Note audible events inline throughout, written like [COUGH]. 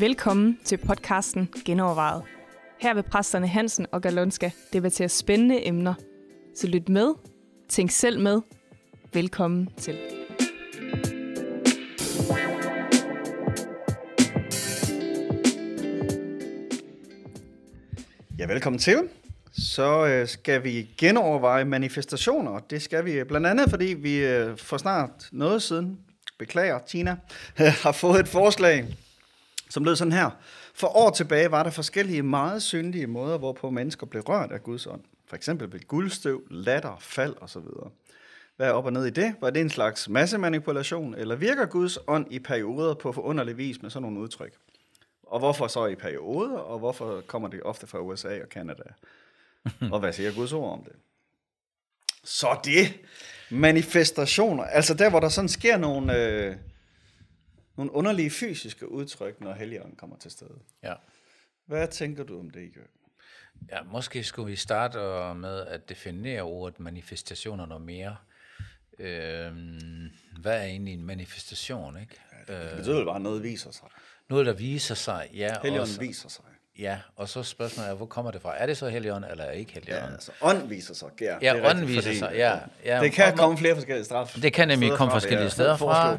Velkommen til podcasten Genovervejet. Her vil præsterne Hansen og Galonska debattere spændende emner. Så lyt med, tænk selv med. Velkommen til. Ja, velkommen til. Så øh, skal vi genoverveje manifestationer. Det skal vi øh, blandt andet, fordi vi øh, for snart noget siden, beklager Tina, [LAUGHS] har fået et forslag, som lød sådan her. For år tilbage var der forskellige meget synlige måder, hvorpå mennesker blev rørt af Guds ånd. For eksempel ved guldstøv, latter, fald osv. Hvad er op og ned i det? Var det en slags massemanipulation, eller virker Guds ånd i perioder på forunderlig vis med sådan nogle udtryk? Og hvorfor så i perioder, og hvorfor kommer det ofte fra USA og Kanada? og hvad siger Guds ord om det? Så det, manifestationer, altså der, hvor der sådan sker nogle, øh, nogle underlige fysiske udtryk, når Helligånden kommer til stede. Ja. Hvad tænker du om det, Jørgen? ja, måske skulle vi starte øh, med at definere ordet manifestationer noget mere. Øhm, hvad er egentlig en manifestation, ikke? Det betyder vel bare, at noget viser sig. Noget, der viser sig, ja. Helligånden viser sig. Ja, og så spørgsmålet er, hvor kommer det fra? Er det så Helligånd, eller er det ikke Ja, Helligånd? altså ånd viser sig. Ja, Ja, det rigtigt, viser fordi sig, ja. ja Det kan og- komme flere forskellige straf. Det kan nemlig komme fra, forskellige jeg steder fra.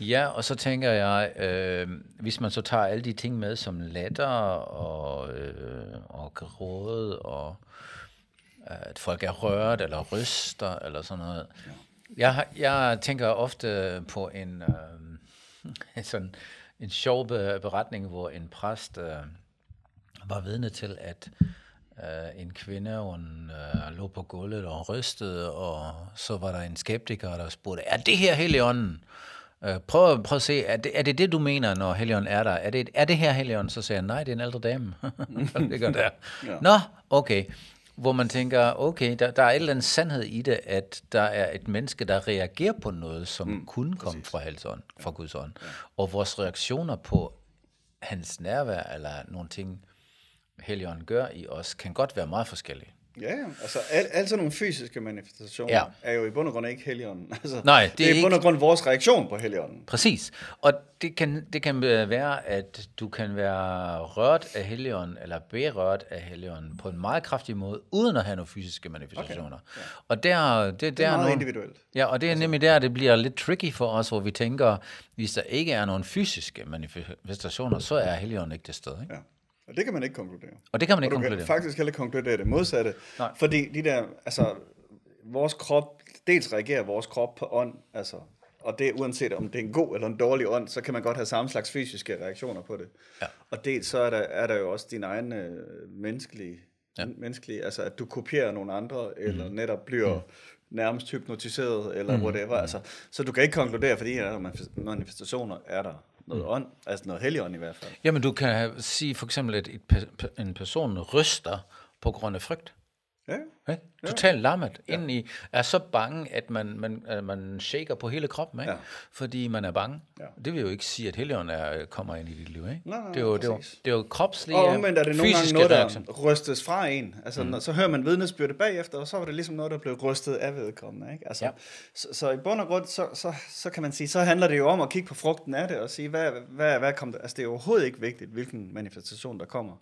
Ja, og så tænker jeg, øh, hvis man så tager alle de ting med, som latter og, øh, og gråd, og øh, at folk er rørt, eller ryster, eller sådan noget. Jeg, jeg tænker ofte på en, øh, [LAUGHS] sådan, en sjov be- beretning, hvor en præst øh, var vidne til, at øh, en kvinde, hun øh, lå på gulvet og rystede, og så var der en skeptiker, der spurgte, er det her Helligånden? Øh, prøv, prøv at se, er det, er det det, du mener, når Helligånden er der? Er det, er det her Helligånden? Så sagde jeg, nej, det er en ældre dame. [LAUGHS] det gør der. Ja. Nå, okay. Hvor man tænker, okay, der, der er et eller andet sandhed i det, at der er et menneske, der reagerer på noget, som mm, kunne komme fra Helligånden, fra Guds ånd. Og vores reaktioner på hans nærvær, eller nogle ting, Helligånden gør i os, kan godt være meget forskellige. Ja, altså al, alt sådan nogle fysiske manifestationer Ja. er jo i bund og grund ikke Helligånden. [LAUGHS] Altså, Nej, det det er er i bund og ikke- grund vores reaktion på Helligånden. Præcis. Og det kan, det kan være, at du kan være rørt af Helligånden, eller berørt af Helligånden på en meget kraftig måde, uden at have nogle fysiske manifestationer. Okay. Ja. Og der, det, Det der er meget nogle, individuelt. Ja, og det er nemlig der, det bliver lidt tricky for os, hvor vi tænker, hvis der ikke er nogen fysiske manifestationer, så er Helligånden ikke til stede. Ikke? Ja. Og det kan man ikke konkludere. Og det kan man Og ikke kan konkludere. faktisk heller ikke konkludere det modsatte. Nej. Fordi de der, altså, vores krop, dels reagerer vores krop på ånd, altså, og det uanset om det er en god eller en dårlig ånd, så kan man godt have samme slags fysiske reaktioner på det. Ja. Og dels så er der, er der jo også din egen øh, menneskelige, ja. menneskelige, altså at du kopierer nogle andre, eller Mhm. netop bliver nærmest hypnotiseret, eller Mhm. whatever. Altså, så du kan ikke konkludere, fordi der er manifestationer, er der noget Mhm. ånd, altså noget helligånd i hvert fald. Jamen, du kan sige for eksempel, at et, en person ryster på grund af frygt. Ja, Ikke? Totalt lammet. Ja. Indeni er så bange, at man, man, at man shaker på hele kroppen, ikke? Ja. fordi man er bange. Ja. Det vil jo ikke sige, at helligånden er, kommer ind i dit liv. Ikke? Nej, nej, det, er jo, det, er jo, det er jo kropslige, Og omvendt er det nogle gange noget, der reaktioner. rystes fra en. Altså, mm. så hører man vidnesbyrdet bagefter, og så var det ligesom noget, der blev rystet af vedkommende. Ikke? Altså, Ja. ja. så, så i bund og grund, så, så, så kan man sige, så handler det jo om at kigge på frugten af det, og sige, hvad, hvad, hvad kom der? Altså, det er overhovedet ikke vigtigt, hvilken manifestation, der kommer.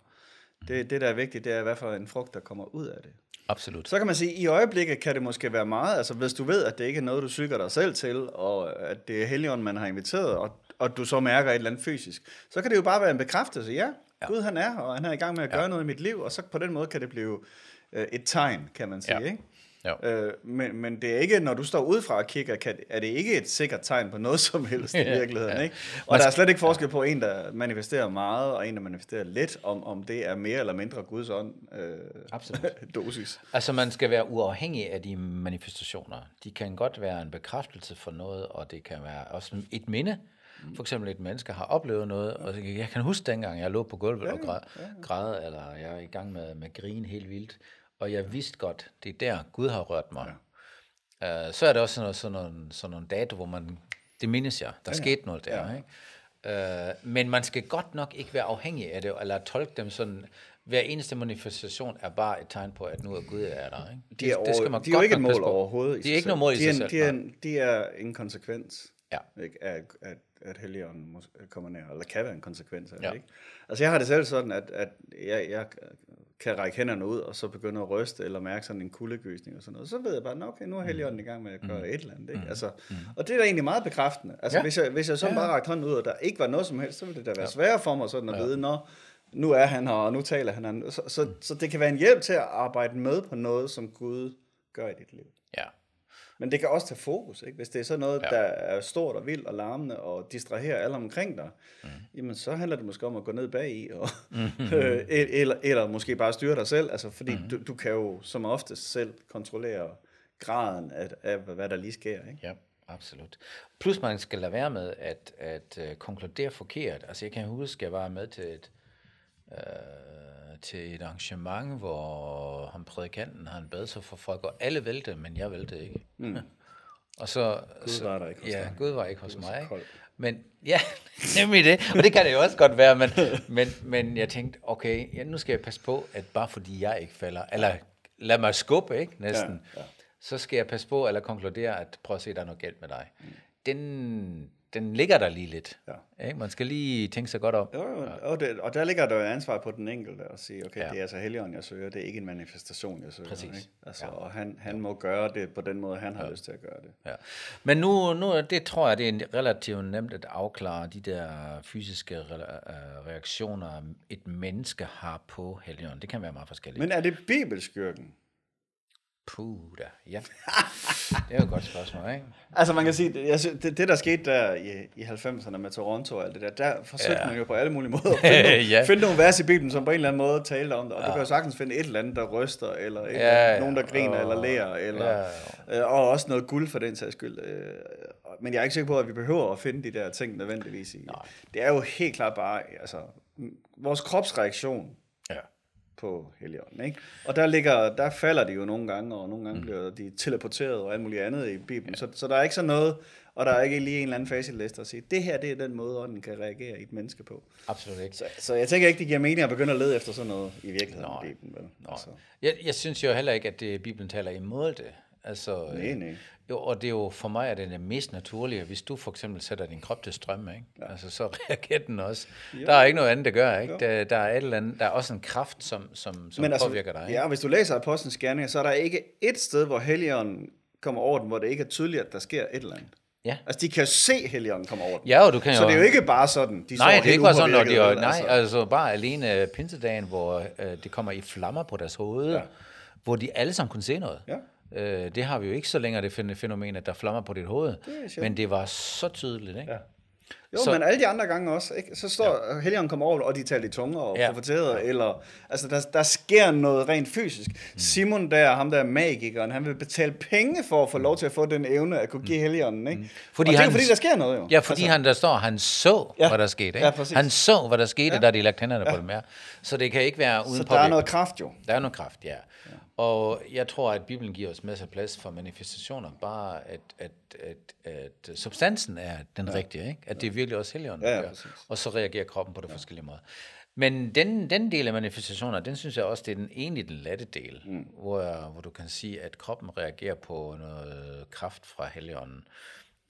Det, det, der er vigtigt, det er, hvad for en frugt, der kommer ud af det. Absolut. Så kan man sige, at i øjeblikket kan det måske være meget, altså hvis du ved, at det ikke er noget, du syger dig selv til, og at det er Helligånden, man har inviteret, og, og du så mærker et eller andet fysisk, så kan det jo bare være en bekræftelse, ja, ja. Gud han er, og han er i gang med at gøre Ja. noget i mit liv, og så på den måde kan det blive øh, et tegn, kan man sige, Ja. ikke? Ja. Øh, men, men det er ikke, når du står udefra og kigger, kan, er det ikke et sikkert tegn på noget [LAUGHS] som helst i Ja, virkeligheden. ja. Ikke? Og der er slet ikke forskel på en, der manifesterer meget, og en, der manifesterer lidt, om, om det er mere eller mindre Guds ånd øh, Absolut. [LAUGHS] dosis. Altså man skal være uafhængig af de manifestationer. De kan godt være en bekræftelse for noget, og det kan være også et minde. For eksempel et menneske har oplevet noget, og jeg kan huske dengang, jeg lå på gulvet og græd, græd eller jeg er i gang med, med grin helt vildt, og jeg vidste godt, det er der, Gud har rørt mig. Ja. Uh, så er det også sådan noget, sådan nogle, sådan nogle dato, hvor man, det mindes jeg, der ja, skete noget der. Ja. Ikke? Uh, men man skal godt nok ikke være afhængig af det, eller tolke dem sådan, hver eneste manifestation er bare et tegn på, at nu er Gud er der. Ikke? De er, over, skal man de er jo ikke et mål overhovedet. i De sig er ikke noget mål i de er, sig selv. De er, en, de er en konsekvens Ja. Ikke? At, at, at Helligånden kommer nær, eller kan være en konsekvens af det. Ja. Ikke? Altså jeg har det selv sådan, at, at jeg, jeg kan række hænderne ud, og så begynde at ryste, eller mærke sådan en kuldegysning og sådan noget. Så ved jeg bare, "Nå, okay, nu er Helligånden i gang med at gøre mm. et eller andet. Ikke? Altså, og det er da egentlig meget bekræftende. Altså Ja. hvis, jeg, hvis jeg så Ja. bare rakte hånden ud, og der ikke var noget som helst, så ville det da være sværere for mig sådan at vide, når nu er han her, og nu taler han. han. Så, så, så det kan være en hjælp til at arbejde med på noget, som Gud gør i dit liv. Ja. Men det kan også tage fokus, ikke? Hvis det er sådan noget, Ja. der er stort og vildt og larmende og distraherer alle omkring dig, mm. jamen så handler det måske om at gå ned bag i, og, Mm-hmm. [LAUGHS] øh, eller, eller måske bare styre dig selv, altså fordi mm. du, du kan jo som oftest selv kontrollere graden af, af hvad der lige sker, ikke? Ja, absolut. Plus man skal lade være med at, at uh, konkludere forkert. Altså jeg kan huske, jeg var med til et, uh, til et arrangement, hvor ham prædikanten han bad sig for folk, og alle vælte, men jeg vælte ikke. Mm. [LAUGHS] og så, Gud var der ikke hos ja, dig. Gud var ikke hos så mig. Ikke? Men ja, [LAUGHS] nemlig det. Og det kan det jo også godt være, men, [LAUGHS] men, men jeg tænkte, okay, ja, nu skal jeg passe på, at bare fordi jeg ikke falder, eller lad mig skubbe, ikke, næsten, Ja, ja. så skal jeg passe på, eller konkludere, at prøv at se, der er noget galt med dig. Mm. Den, den ligger der lige lidt. Ja. Ikke? Man skal lige tænke sig godt om. Jo, jo, og, det, og der ligger der jo et ansvar på den enkelte at sige, okay, Ja. ja. det er altså Helligånden, jeg søger, det er ikke en manifestation, jeg søger. Præcis. Ikke? Altså, Ja. ja. Og han, han må gøre det på den måde, han har lyst til at gøre det. Ja. Men nu, nu, det tror jeg, det er relativt nemt at afklare de der fysiske re- øh, reaktioner, et menneske har på helgen. Det kan være meget forskelligt. Men er det bibelskyrken? Puh da, ja. Det er jo et godt spørgsmål, ikke? Altså man kan sige, det, jeg synes, det, det der skete der i, i 90'erne med Toronto og alt det der, der forsøgte Ja. man jo på alle mulige måder [LAUGHS] at finde, Ja. finde nogle vers i Bibelen, som på en eller anden måde talte om det. Og ja. du kan jo sagtens finde et eller andet, der ryster, eller et Ja, eller andet, ja. nogen, der griner Og- eller lærer, eller, Ja, øh, og også noget guld for den sags skyld. Øh, Men jeg er ikke sikker på, at vi behøver at finde de der ting nødvendigvis i. Nej. Det er jo helt klart bare, altså, vores kropsreaktion. På Helligånden, ikke? Og der, ligger, der falder de jo nogle gange, og nogle gange mm. bliver de teleporteret og alt muligt andet i Bibelen. Ja. Så, så der er ikke sådan noget, og der er ikke lige en eller anden facitliste at sige, det her det er den måde, ånden kan reagere i et menneske på. Absolut ikke. Så, så jeg tænker ikke, det giver mening at begynde at lede efter sådan noget i virkeligheden Nej. i Bibelen. Vel? Nå. Altså, Jeg, jeg synes jo heller ikke, at det, Bibelen taler imod det. Altså, øh, nej, nej. Jo, og det er jo for mig er det det mest naturlige, hvis du for eksempel sætter din krop til strøm, ikke? Ja. Altså, så [LAUGHS] reagerer den også. Jo. Der er ikke noget andet, der gør, ikke? Jo. Der, der, er et eller andet, der er også en kraft, som, som, som Men altså, påvirker dig. Ikke? Ja, hvis du læser Apostlenes Gerninger, så er der ikke et sted, hvor Helligånden kommer over den, hvor det ikke er tydeligt, at der sker et eller andet. Ja. Altså, de kan jo se Helligånden komme over den. Ja, og du kan Så jo... det er jo ikke bare sådan, de Nej, det er ikke bare sådan, når de vel? nej, Altså, altså bare alene pinsedagen, hvor øh, det kommer i flammer på deres hoved. Ja. hvor de alle sammen kunne se noget. Ja. Øh, det har vi jo ikke så længere, det fæ- fænomen, at der flammer på dit hoved. sjældent. Men det var så tydeligt, ikke? Ja. Jo, Så- men alle de andre gange også, ikke? så står ja. Helligånden kommer over, og de taler i tunger og Ja. ja. profeterede, eller, altså der, der sker noget rent fysisk. Mm. Simon der, ham der er magikeren, han vil betale penge for at få lov til at få den evne at kunne give Helligånden, ikke? Mm. Fordi og det er han- fordi, der sker noget jo. Ja, fordi altså, han der står, han så, ja. Ja. hvad der skete. Ikke? Ja, præcis. han så, hvad der skete, ja. Ja. da de lagde hænderne ja. på dem her. Så det kan ikke være uden så der er noget kraft jo. Der er noget kraft, ja. Og jeg tror, at Bibelen giver os masser af plads for manifestationer, bare at, at, at, at substansen er den ja. rigtige, ikke? At det er virkelig også helligånden, Ja, ja, præcis. Og så reagerer kroppen på det ja. forskellige måder. Men den, den del af manifestationer, den synes jeg også, det er den egentlig den lette del, mm. hvor, hvor du kan sige, at kroppen reagerer på noget kraft fra helligånden,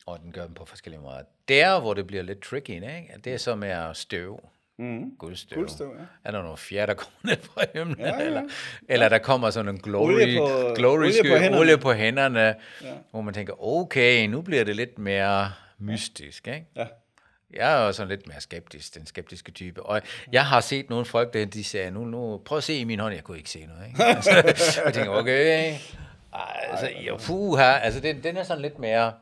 og den gør dem på forskellige måder. Der, hvor det bliver lidt tricky, ikke? Det er så med at støv. Mm. Guldstøv. Guldstøv, ja. Er der noget fjerde, der kommer ned fra himlen? Ja, ja. Eller, eller der kommer sådan en glory, Olie på- glory olie sky, på hænderne. olie på hænderne, Ja. hvor man tænker, okay, nu bliver det lidt mere mystisk, ikke? Ja. Jeg er jo sådan lidt mere skeptisk, den skeptiske type. Og jeg har set nogle folk, der de sagde, nu, nu prøv at se i min hånd, jeg kunne ikke se noget. Ikke? [LAUGHS] Altså, jeg tænker, okay, altså, jo, puha, altså den, den er sådan lidt mere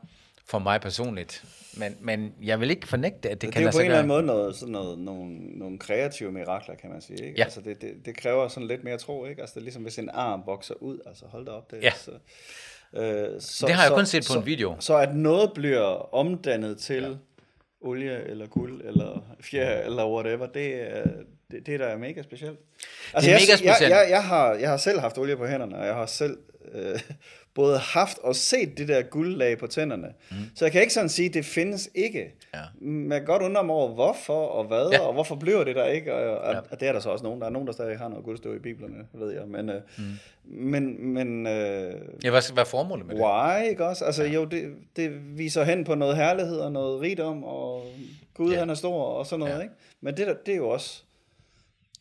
for mig personligt. Men, men jeg vil ikke fornægte, at det, Det kan er jo lade på en sig eller anden gøre. måde noget, sådan noget, nogle, nogle kreative mirakler, kan man sige. Ikke? Ja. Altså det, det, det, kræver sådan lidt mere tro, ikke? Altså det er ligesom, hvis en arm vokser ud, altså hold da op. Det, er Ja. Så, øh, så, Det har jeg så, kun set på så, en video. Så at noget bliver omdannet til ja. olie, eller guld, eller fjer, eller whatever, det, er- det, det er da mega specielt. Altså, Det er jeg, mega specielt. Jeg, jeg, jeg, har, jeg har selv haft olie på hænderne, og jeg har selv øh, både haft og set det der guldlag på tænderne. Mm. Så jeg kan ikke sådan sige, at det findes ikke. Ja. Men jeg kan godt undre mig over, hvorfor og hvad, Ja. ja. og hvorfor bliver det der ikke. Og, og, Ja. og det er der så også nogen. Der er nogen, der stadig har noget guldstøv i biblerne, ved jeg. Men, øh, mm. men, men øh, Ja, hvad, hvad er formålet med det? why, ikke også? Altså jo, det, det viser hen på noget herlighed og noget rigdom, og Gud Ja. ja. han er stor og sådan noget, Ja. ja. ikke? Men det, der, det er jo også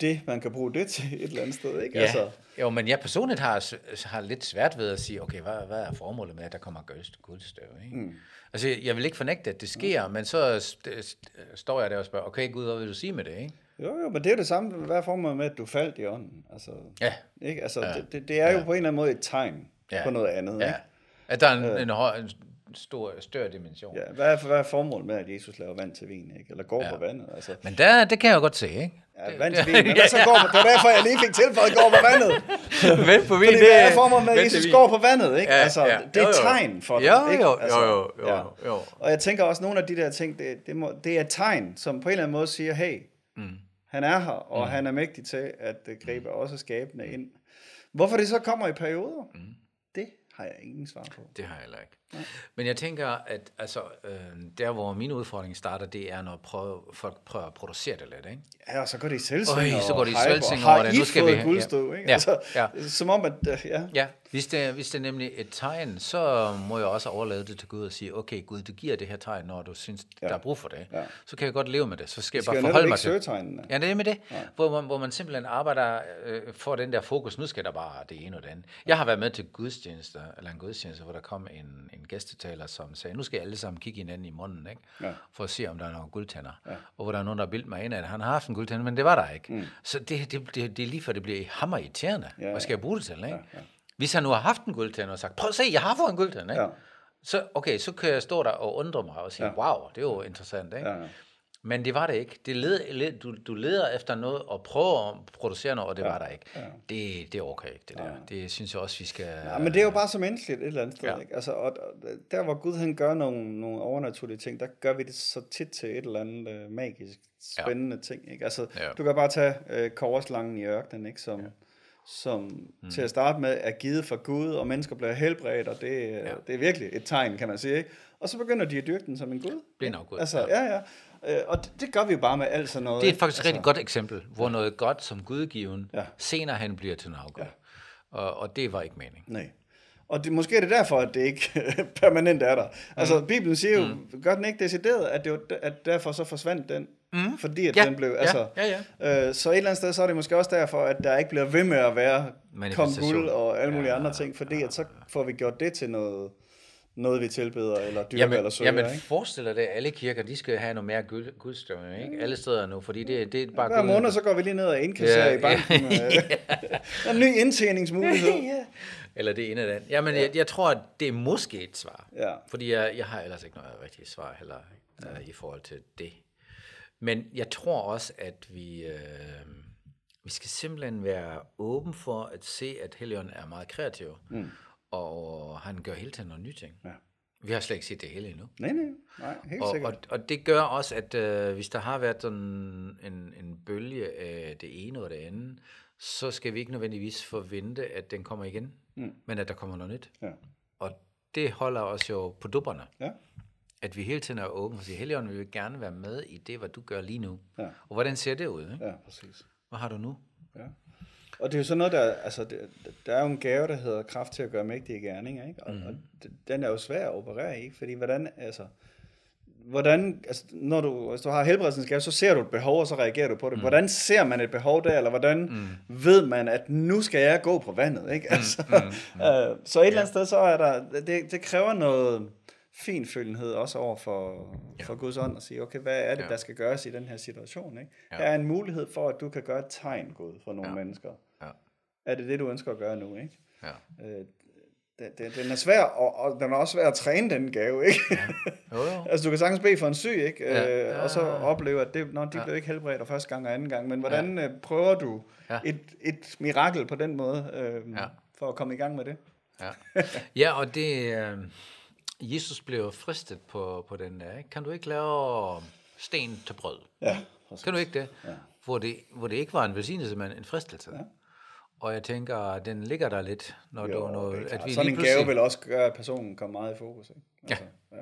det, man kan bruge det til et eller andet sted, ikke? Ja, Altså, jo, men jeg personligt har, har lidt svært ved at sige, okay, hvad, hvad er formålet med, at der kommer gøst, guldstøv? Ikke? Mm. Altså, jeg vil ikke fornægte, at det sker, mm. men så st- st- står jeg der og spørger, okay Gud, hvad vil du sige med det? Ikke? jo, jo, men det er jo det samme. Hvad er formålet med, at du faldt i ånden? Altså, Ja, ikke? Altså, Ja. det, det, det er jo Ja. på en eller anden måde et tegn Ja. på noget andet, ja. ikke? At der er en, en, høj, en stor, større dimension. Ja, hvad, er, hvad er formålet med, at Jesus laver vand til vin, ikke? Eller går Ja. ja. på vandet? Altså, Men der, det kan jeg jo godt se, ikke? ja, vand til vin, men hvad så [LAUGHS] går på, det var derfor, jeg lige fik tilføjet, går på vandet. [LAUGHS] Vent på Fordi hvad er formålet med, at Jesus går på vandet, ikke? Ja, altså, ja. det er Jo, et jo. tegn for det, Jo, ikke? jo, Altså, jo, jo, jo, jo. Og jeg tænker også, nogle af de der ting, det, det, må, det er et tegn, som på en eller anden måde siger, hey, mm. han er her, og mm. han er mægtig til at øh, gribe også skabene ind. Hvorfor det så kommer i perioder, mm. det har jeg ingen svar på. Det har jeg heller ikke. Men jeg tænker, at altså, øh, der hvor min udfordring starter, det er, når prøve, folk prøver at producere det lidt, ikke? Ja, og så går det i selvsving Øj, så går det i selvsving over det. Nu skal vi- guldstøv, ja. ikke? Ja, Altså, ja. Som om, at, øh, ja, Ja, hvis det, hvis det er nemlig et tegn, så må jeg også overlade det til Gud og sige, okay Gud, du giver det her tegn, når du synes, ja. der er brug for det. Ja. Så kan jeg godt leve med det. Så skal jeg skal bare forholde mig til det. Ja, det er med det, hvor man, hvor man simpelthen arbejder øh, for den der fokus. Nu skal der bare det ene og det andet. Jeg har været med til gudstjenester, eller en gudstjeneste, hvor der kom en, en gæstetaler, som sagde, nu skal alle sammen kigge hinanden i munden, ikke? Ja. for at se, om der er nogle guldtænder. Ja. Og hvor der er nogen, der har bildt mig ind, at han har haft en guldtænder, men det var der ikke. Mm. Så det, det, det, det er lige før, det bliver hammer irriterende. Ja, Ja, Hvad skal jeg bruge det til, ikke? Ja, ja. Hvis han nu har haft en guldtand og sagt, prøv at se, jeg har fået en guldtand, ikke? Ja. Så, okay, så kan jeg stå der og undre mig og sige, ja. wow, det er jo interessant, ikke? Ja, ja. Men det var det ikke. Det led, led, du, du leder efter noget og prøver at producere noget, og det ja. var der ikke. Ja. Det, det overgår ikke, det der. Det synes jeg også, vi skal... Ja, men det er jo bare så menneskeligt et eller andet sted, Ja. ja. ikke? Altså, og, der hvor Gud han gør nogle, nogle overnaturlige ting, der gør vi det så tit til et eller andet øh, magisk, spændende ja. ting, ikke? Altså, Ja. du kan bare tage øh, korslangen i ørkenen, ikke? Som, ja. som mm. til at starte med er givet fra Gud, og mennesker bliver helbredt, og det, ja. det er virkelig et tegn, kan man sige, ikke? Og så begynder de at dyrke den som en Gud. Blind ikke? afgud, Altså, ja. ja, ja. Øh, og det, det gør vi bare med alt sådan noget. Det er faktisk et altså, rigtig godt eksempel, hvor noget godt som gudgiven Ja. senere hen bliver til en afgud. Ja. Og, og det var ikke meningen. Nej. Og det, måske er det derfor, at det ikke [LAUGHS] permanent er der. Altså, Mm. Bibelen siger jo, gør den ikke decideret, at, det var, at derfor så forsvandt den, mm. fordi at Ja, den blev, ja, altså, ja, Øh, så et eller andet sted, så er det måske også derfor, at der ikke bliver ved med at være kom guld og alle mulige Ja, andre ting, fordi at så får vi gjort det til noget, noget vi tilbeder, eller dyrker, Jamen, eller søger, jamen ikke? forestil dig det, alle kirker, de skal have noget mere gud, gudstøvning, ikke? Alle steder nu, fordi det, det er bare Hver måned, så går vi lige ned og indkasserer Ja, i banken. [LAUGHS] ja. øh, der er en ny indtjeningsmulighed. [LAUGHS] ja. Eller det ene eller andet. Jamen, jeg, jeg tror, at det er måske et svar. Ja. Fordi jeg, jeg har ellers ikke noget rigtigt svar heller uh, i forhold til det. Men jeg tror også, at vi, øh, vi skal simpelthen være åben for at se, at Helion er meget kreativ. Mm. Og han gør hele tiden nogle nye ting. Ja. Vi har slet ikke set det hele endnu. Nej, nej, nej, helt Og, sikkert. og, og det gør også, at øh, hvis der har været sådan en, en bølge af det ene og det andet, så skal vi ikke nødvendigvis forvente, at den kommer igen, mm. men at der kommer noget nyt. Ja. Og det holder os jo på dupperne. Ja. At vi hele tiden er åbne og siger, Helligånden, vi vil gerne være med i det, hvad du gør lige nu. Ja. Og hvordan ser det ud? Ikke? ja, præcis. Hvad har du nu? Ja. Og det er jo sådan noget, der, altså, det, der er jo en gave, der hedder kraft til at gøre mægtige gerninger, ikke? Og, mm. og det- den er jo svær at operere i, fordi hvordan, altså, hvordan, altså, når du, hvis du har helbredelsens gave, så ser du et behov, og så reagerer du på det. Mm. Hvordan ser man et behov der, eller hvordan mm. ved man, at nu skal jeg gå på vandet, ikke? Altså, mm. Mm. [LAUGHS] øh, så et eller andet sted, så er der, det, det kræver noget finfølgenhed også over for, ja. for Guds ånd, at sige, okay, hvad er det, Ja. der skal gøres i den her situation, ikke? Ja. Her er en mulighed for, at du kan gøre et tegn, Gud, for nogle Ja. mennesker. Ja. Er det det, du ønsker at gøre nu, ikke? Ja. Øh, den, den, den er svær, og, og den er også svær at træne den gave, ikke? Jo, [LAUGHS] jo. altså, du kan sagtens bede for en syg, ikke? Ja. Øh, og så Ja. opleve, at det, når de Ja. blev ikke helbredt og første gang og anden gang, men hvordan ja. prøver du Ja. et, et mirakel på den måde, øh, Ja. for at komme i gang med det? Ja, ja og det, øh, Jesus blev fristet på, på den der. Ikke? Kan du ikke lave sten til brød? Ja, præcis. Kan du ikke det? Ja. Hvor, det hvor det ikke var en velsignelse, men en fristelse. Ja. Og jeg tænker, den ligger der lidt, når Jo, du... Er at klart. vi Sådan en gave vil også gøre, at personen kommer meget i fokus. Ikke? Altså, ja. ja.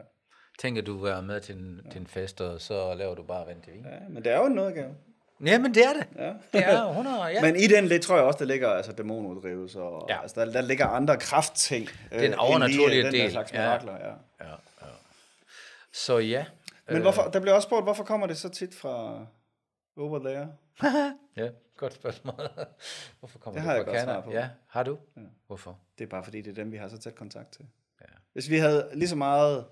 tænker, du er med til en, til en fest, og så laver du bare vent til vin. Ja, men det er jo en nådegave. Jamen, det er det. Ja. Det er 100, ja. Men i den lidt tror jeg også, der ligger altså dæmonuddrivelse, og Ja. ja. altså, der, der ligger andre kraftting. øh, Den end overnaturlige lige, øh, den der del. slags Ja. mirakler, ja. ja, ja. Så ja. Men hvorfor, der bliver også spurgt, hvorfor kommer det så tit fra over there? [LAUGHS] Ja, godt spørgsmål. [LAUGHS] Hvorfor kommer Det du har jeg fra Canada? på. Ja, har du? Ja. Hvorfor? Det er bare fordi, det er dem, vi har så tæt kontakt til. Ja. Hvis vi havde lige så meget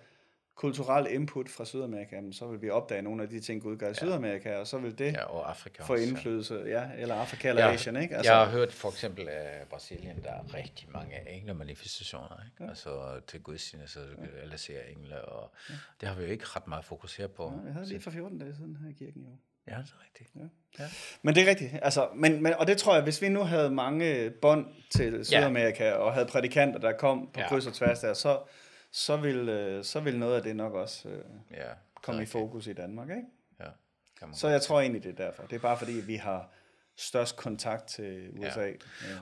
kulturel input fra Sydamerika, så vil vi opdage nogle af de ting, Gud gør i Sydamerika, og så vil det Ja, og Afrika få også, ja. indflydelse, ja, eller Afrika eller Ja, Asien, ikke? Altså, jeg har hørt for eksempel af Brasilien, der er rigtig mange englemanifestationer, ikke? Ja. altså til gudstjenester, ja. eller ser engle, og ja. det har vi jo ikke ret meget fokuseret på. jeg havde lige for 14 dage siden her i kirken jo. Ja, det er rigtigt. Ja. Ja. Men det er rigtigt. Altså, men, men, og det tror jeg, hvis vi nu havde mange bånd til Sydamerika, ja. og havde prædikanter, der kom på Ja. kryds og tværs der, så, så, vil, øh, så vil noget af det nok også øh, ja komme i fokus i Danmark. Ikke? Ja, Så jeg tror egentlig, det er derfor. Det er bare fordi, vi har størst kontakt til USA. Ja. Ja.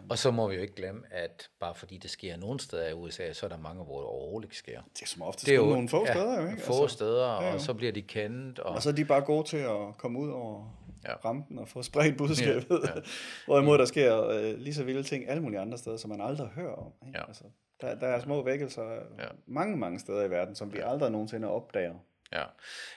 Og så må vi jo ikke glemme, at bare fordi det sker nogle steder i USA, så er der mange, hvor det overhovedet ikke sker. Det er som ofte Det er jo nogle få steder, jo ikke? Få altså, steder, ja, og jo. så bliver de kendt. Og, Og så er de bare gode til at komme ud over Ja. ja. rampen og få spredt budskabet. Ja, Ja, ja. [LAUGHS] ja. Hvorimod der sker øh, lige så vilde ting alle mulige andre steder, som man aldrig hører om. Ikke? Ja. Altså, der, der er små vækkelser Ja. ja. mange, mange steder i verden, som vi aldrig nogensinde opdager. Ja,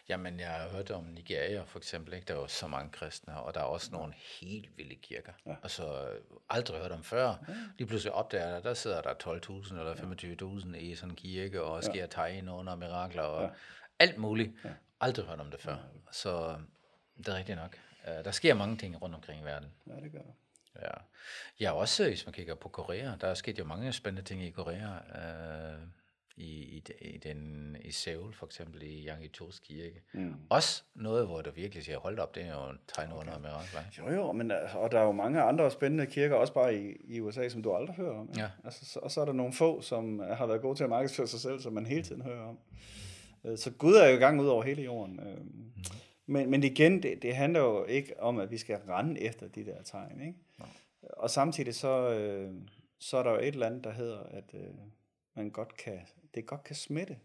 jamen jeg har hørt om Nigeria for eksempel, ikke? der er jo så mange kristne, og der er også nogle helt vilde kirker. Ja. Altså aldrig hørt om før. Ja. Lige pludselig opdager der, der sidder der 12.000 eller 25.000 i sådan en kirke, og sker ja. tegn under mirakler, og ja. alt muligt. Ja. Aldrig hørt om det før. Så det er rigtigt nok. Uh, der sker mange ting rundt omkring i verden. Ja, det gør det. Ja. ja, også hvis man kigger på Korea, der er sket jo mange spændende ting i Korea. Øh, i, i, i, den, i Seoul for eksempel, i Yanggi-Chos kirke. Mm. Også noget, hvor du virkelig siger, hold op, det er jo en tegn under mirakler. ikke? Jo, jo, men øh, og der er jo mange andre spændende kirker, også bare i, i USA, som du aldrig hører om. Ja. Altså, så, og så er der nogle få, som har været gode til at markedsføre sig selv, som man hele tiden hører om. Øh, Så Gud er jo i gang ud over hele jorden. Øh, Mhm. Men, men igen, det, det handler jo ikke om, at vi skal rende efter de der tegn. Ikke? Og samtidig så, øh, så er der jo et eller andet, der hedder, at øh, man godt kan, det godt kan smitte.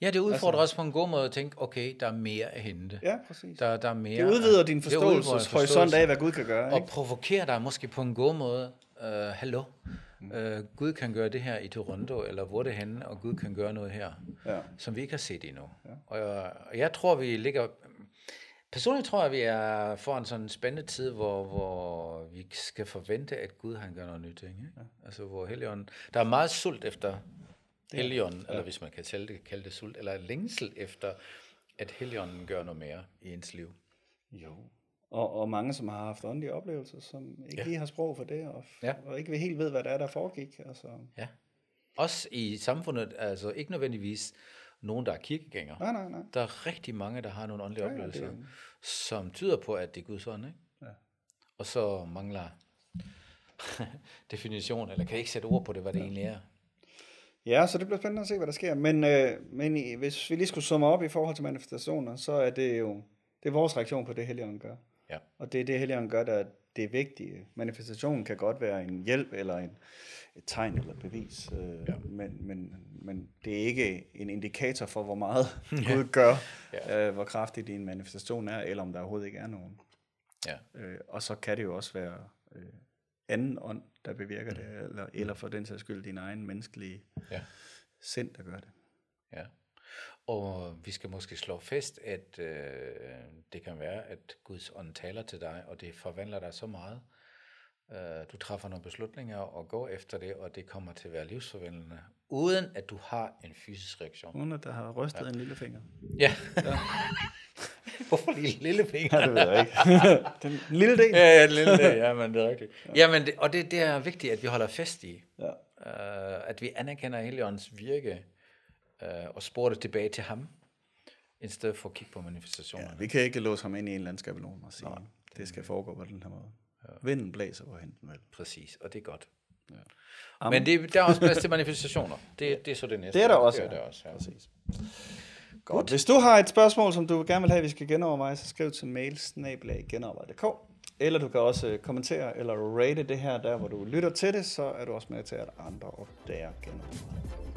Ja, det udfordrer altså, også på en god måde at tænke, okay, der er mere at hente. Ja, præcis. Der, der er mere, Det udvider din forståelseshorisont forståelse. af, hvad Gud kan gøre. og Ikke? provokerer dig måske på en god måde. Uh, hallo, uh, Gud kan gøre det her i Toronto, eller hvor det henne, og Gud kan gøre noget her, Ja. som vi ikke har set endnu. Ja. Og, jeg, og jeg tror, vi ligger... Personligt tror jeg, vi er foran sådan en spændende tid, hvor, hvor vi skal forvente, at Gud han gør noget nyt. Ikke? Ja. Altså, hvor Helligånden... Der er meget sult efter Helligånden, ja. eller hvis man kan kalde det, kalde det sult, eller længsel efter, at Helligånden gør noget mere i ens liv. Jo. Og, og mange, som har haft åndelige oplevelser, som ikke Ja. ja. lige har sprog for det, og, Ja. ja. og ikke helt ved, hvad der er, der foregik. Altså, Ja. Også i samfundet, altså ikke nødvendigvis nogen, der er kirkegængere. nej, nej, nej. Der er rigtig mange, der har nogle åndelige Ja, ja, det oplevelser, som tyder på, at det er Guds ånd, ikke? Ja. Og så mangler [LAUGHS] definition, eller kan ikke sætte ord på det, hvad det egentlig er. Ja, så det bliver spændende at se, hvad der sker. Men, øh, men i, hvis vi lige skulle summe op i forhold til manifestationer, så er det jo det er vores reaktion på det, Helligånden gør. Ja. Og det er det, Helligånden gør, der er det vigtige. Manifestationen kan godt være en hjælp eller en, et tegn eller et bevis, øh, ja. men, men, men det er ikke en indikator for, hvor meget [LAUGHS] Gud gør, Ja. øh, hvor kraftig din manifestation er, eller om der overhovedet ikke er nogen. Ja. Øh, og så kan det jo også være øh, anden ånd, der bevirker det, eller, eller for den sags skyld din egen menneskelige Ja. sind, der gør det. Ja. Og vi skal måske slå fast, at øh, det kan være, at Guds ånd taler til dig, og det forvandler dig så meget. Øh, du træffer nogle beslutninger og går efter det, og det kommer til at være livsforvandlende, uden at du har en fysisk reaktion. Uden at der har rystet ja. en lille finger. Ja. [LAUGHS] [LAUGHS] Hvorfor lige lille finger? Ja, det ved jeg ikke. [LAUGHS] den lille del. Ja, ja, lille det, ja, men det er rigtigt. Ja, men det, og det, det er vigtigt, at vi holder fast i. Ja. Uh, at vi anerkender Helligåndens virke uh, og sporer det tilbage til ham, i stedet for at kigge på manifestationerne. ja. Vi kan ikke låse ham ind i en eller anden skabelon og sige, det skal foregå på den her måde. Ja. Vinden blæser, hvorhen den vil. Præcis, og det er godt. Ja. Men det, der er også plads til [LAUGHS] manifestationer. Det, det er så det næste. Det er der også, Det er der også, ja. Præcis. Godt. Hvis du har et spørgsmål, som du gerne vil have, vi skal genoverveje, så skriv til mail eller du kan også øh, kommentere eller rate det her, der hvor du lytter til det, så er du også med til, at andre opdager genoverveje.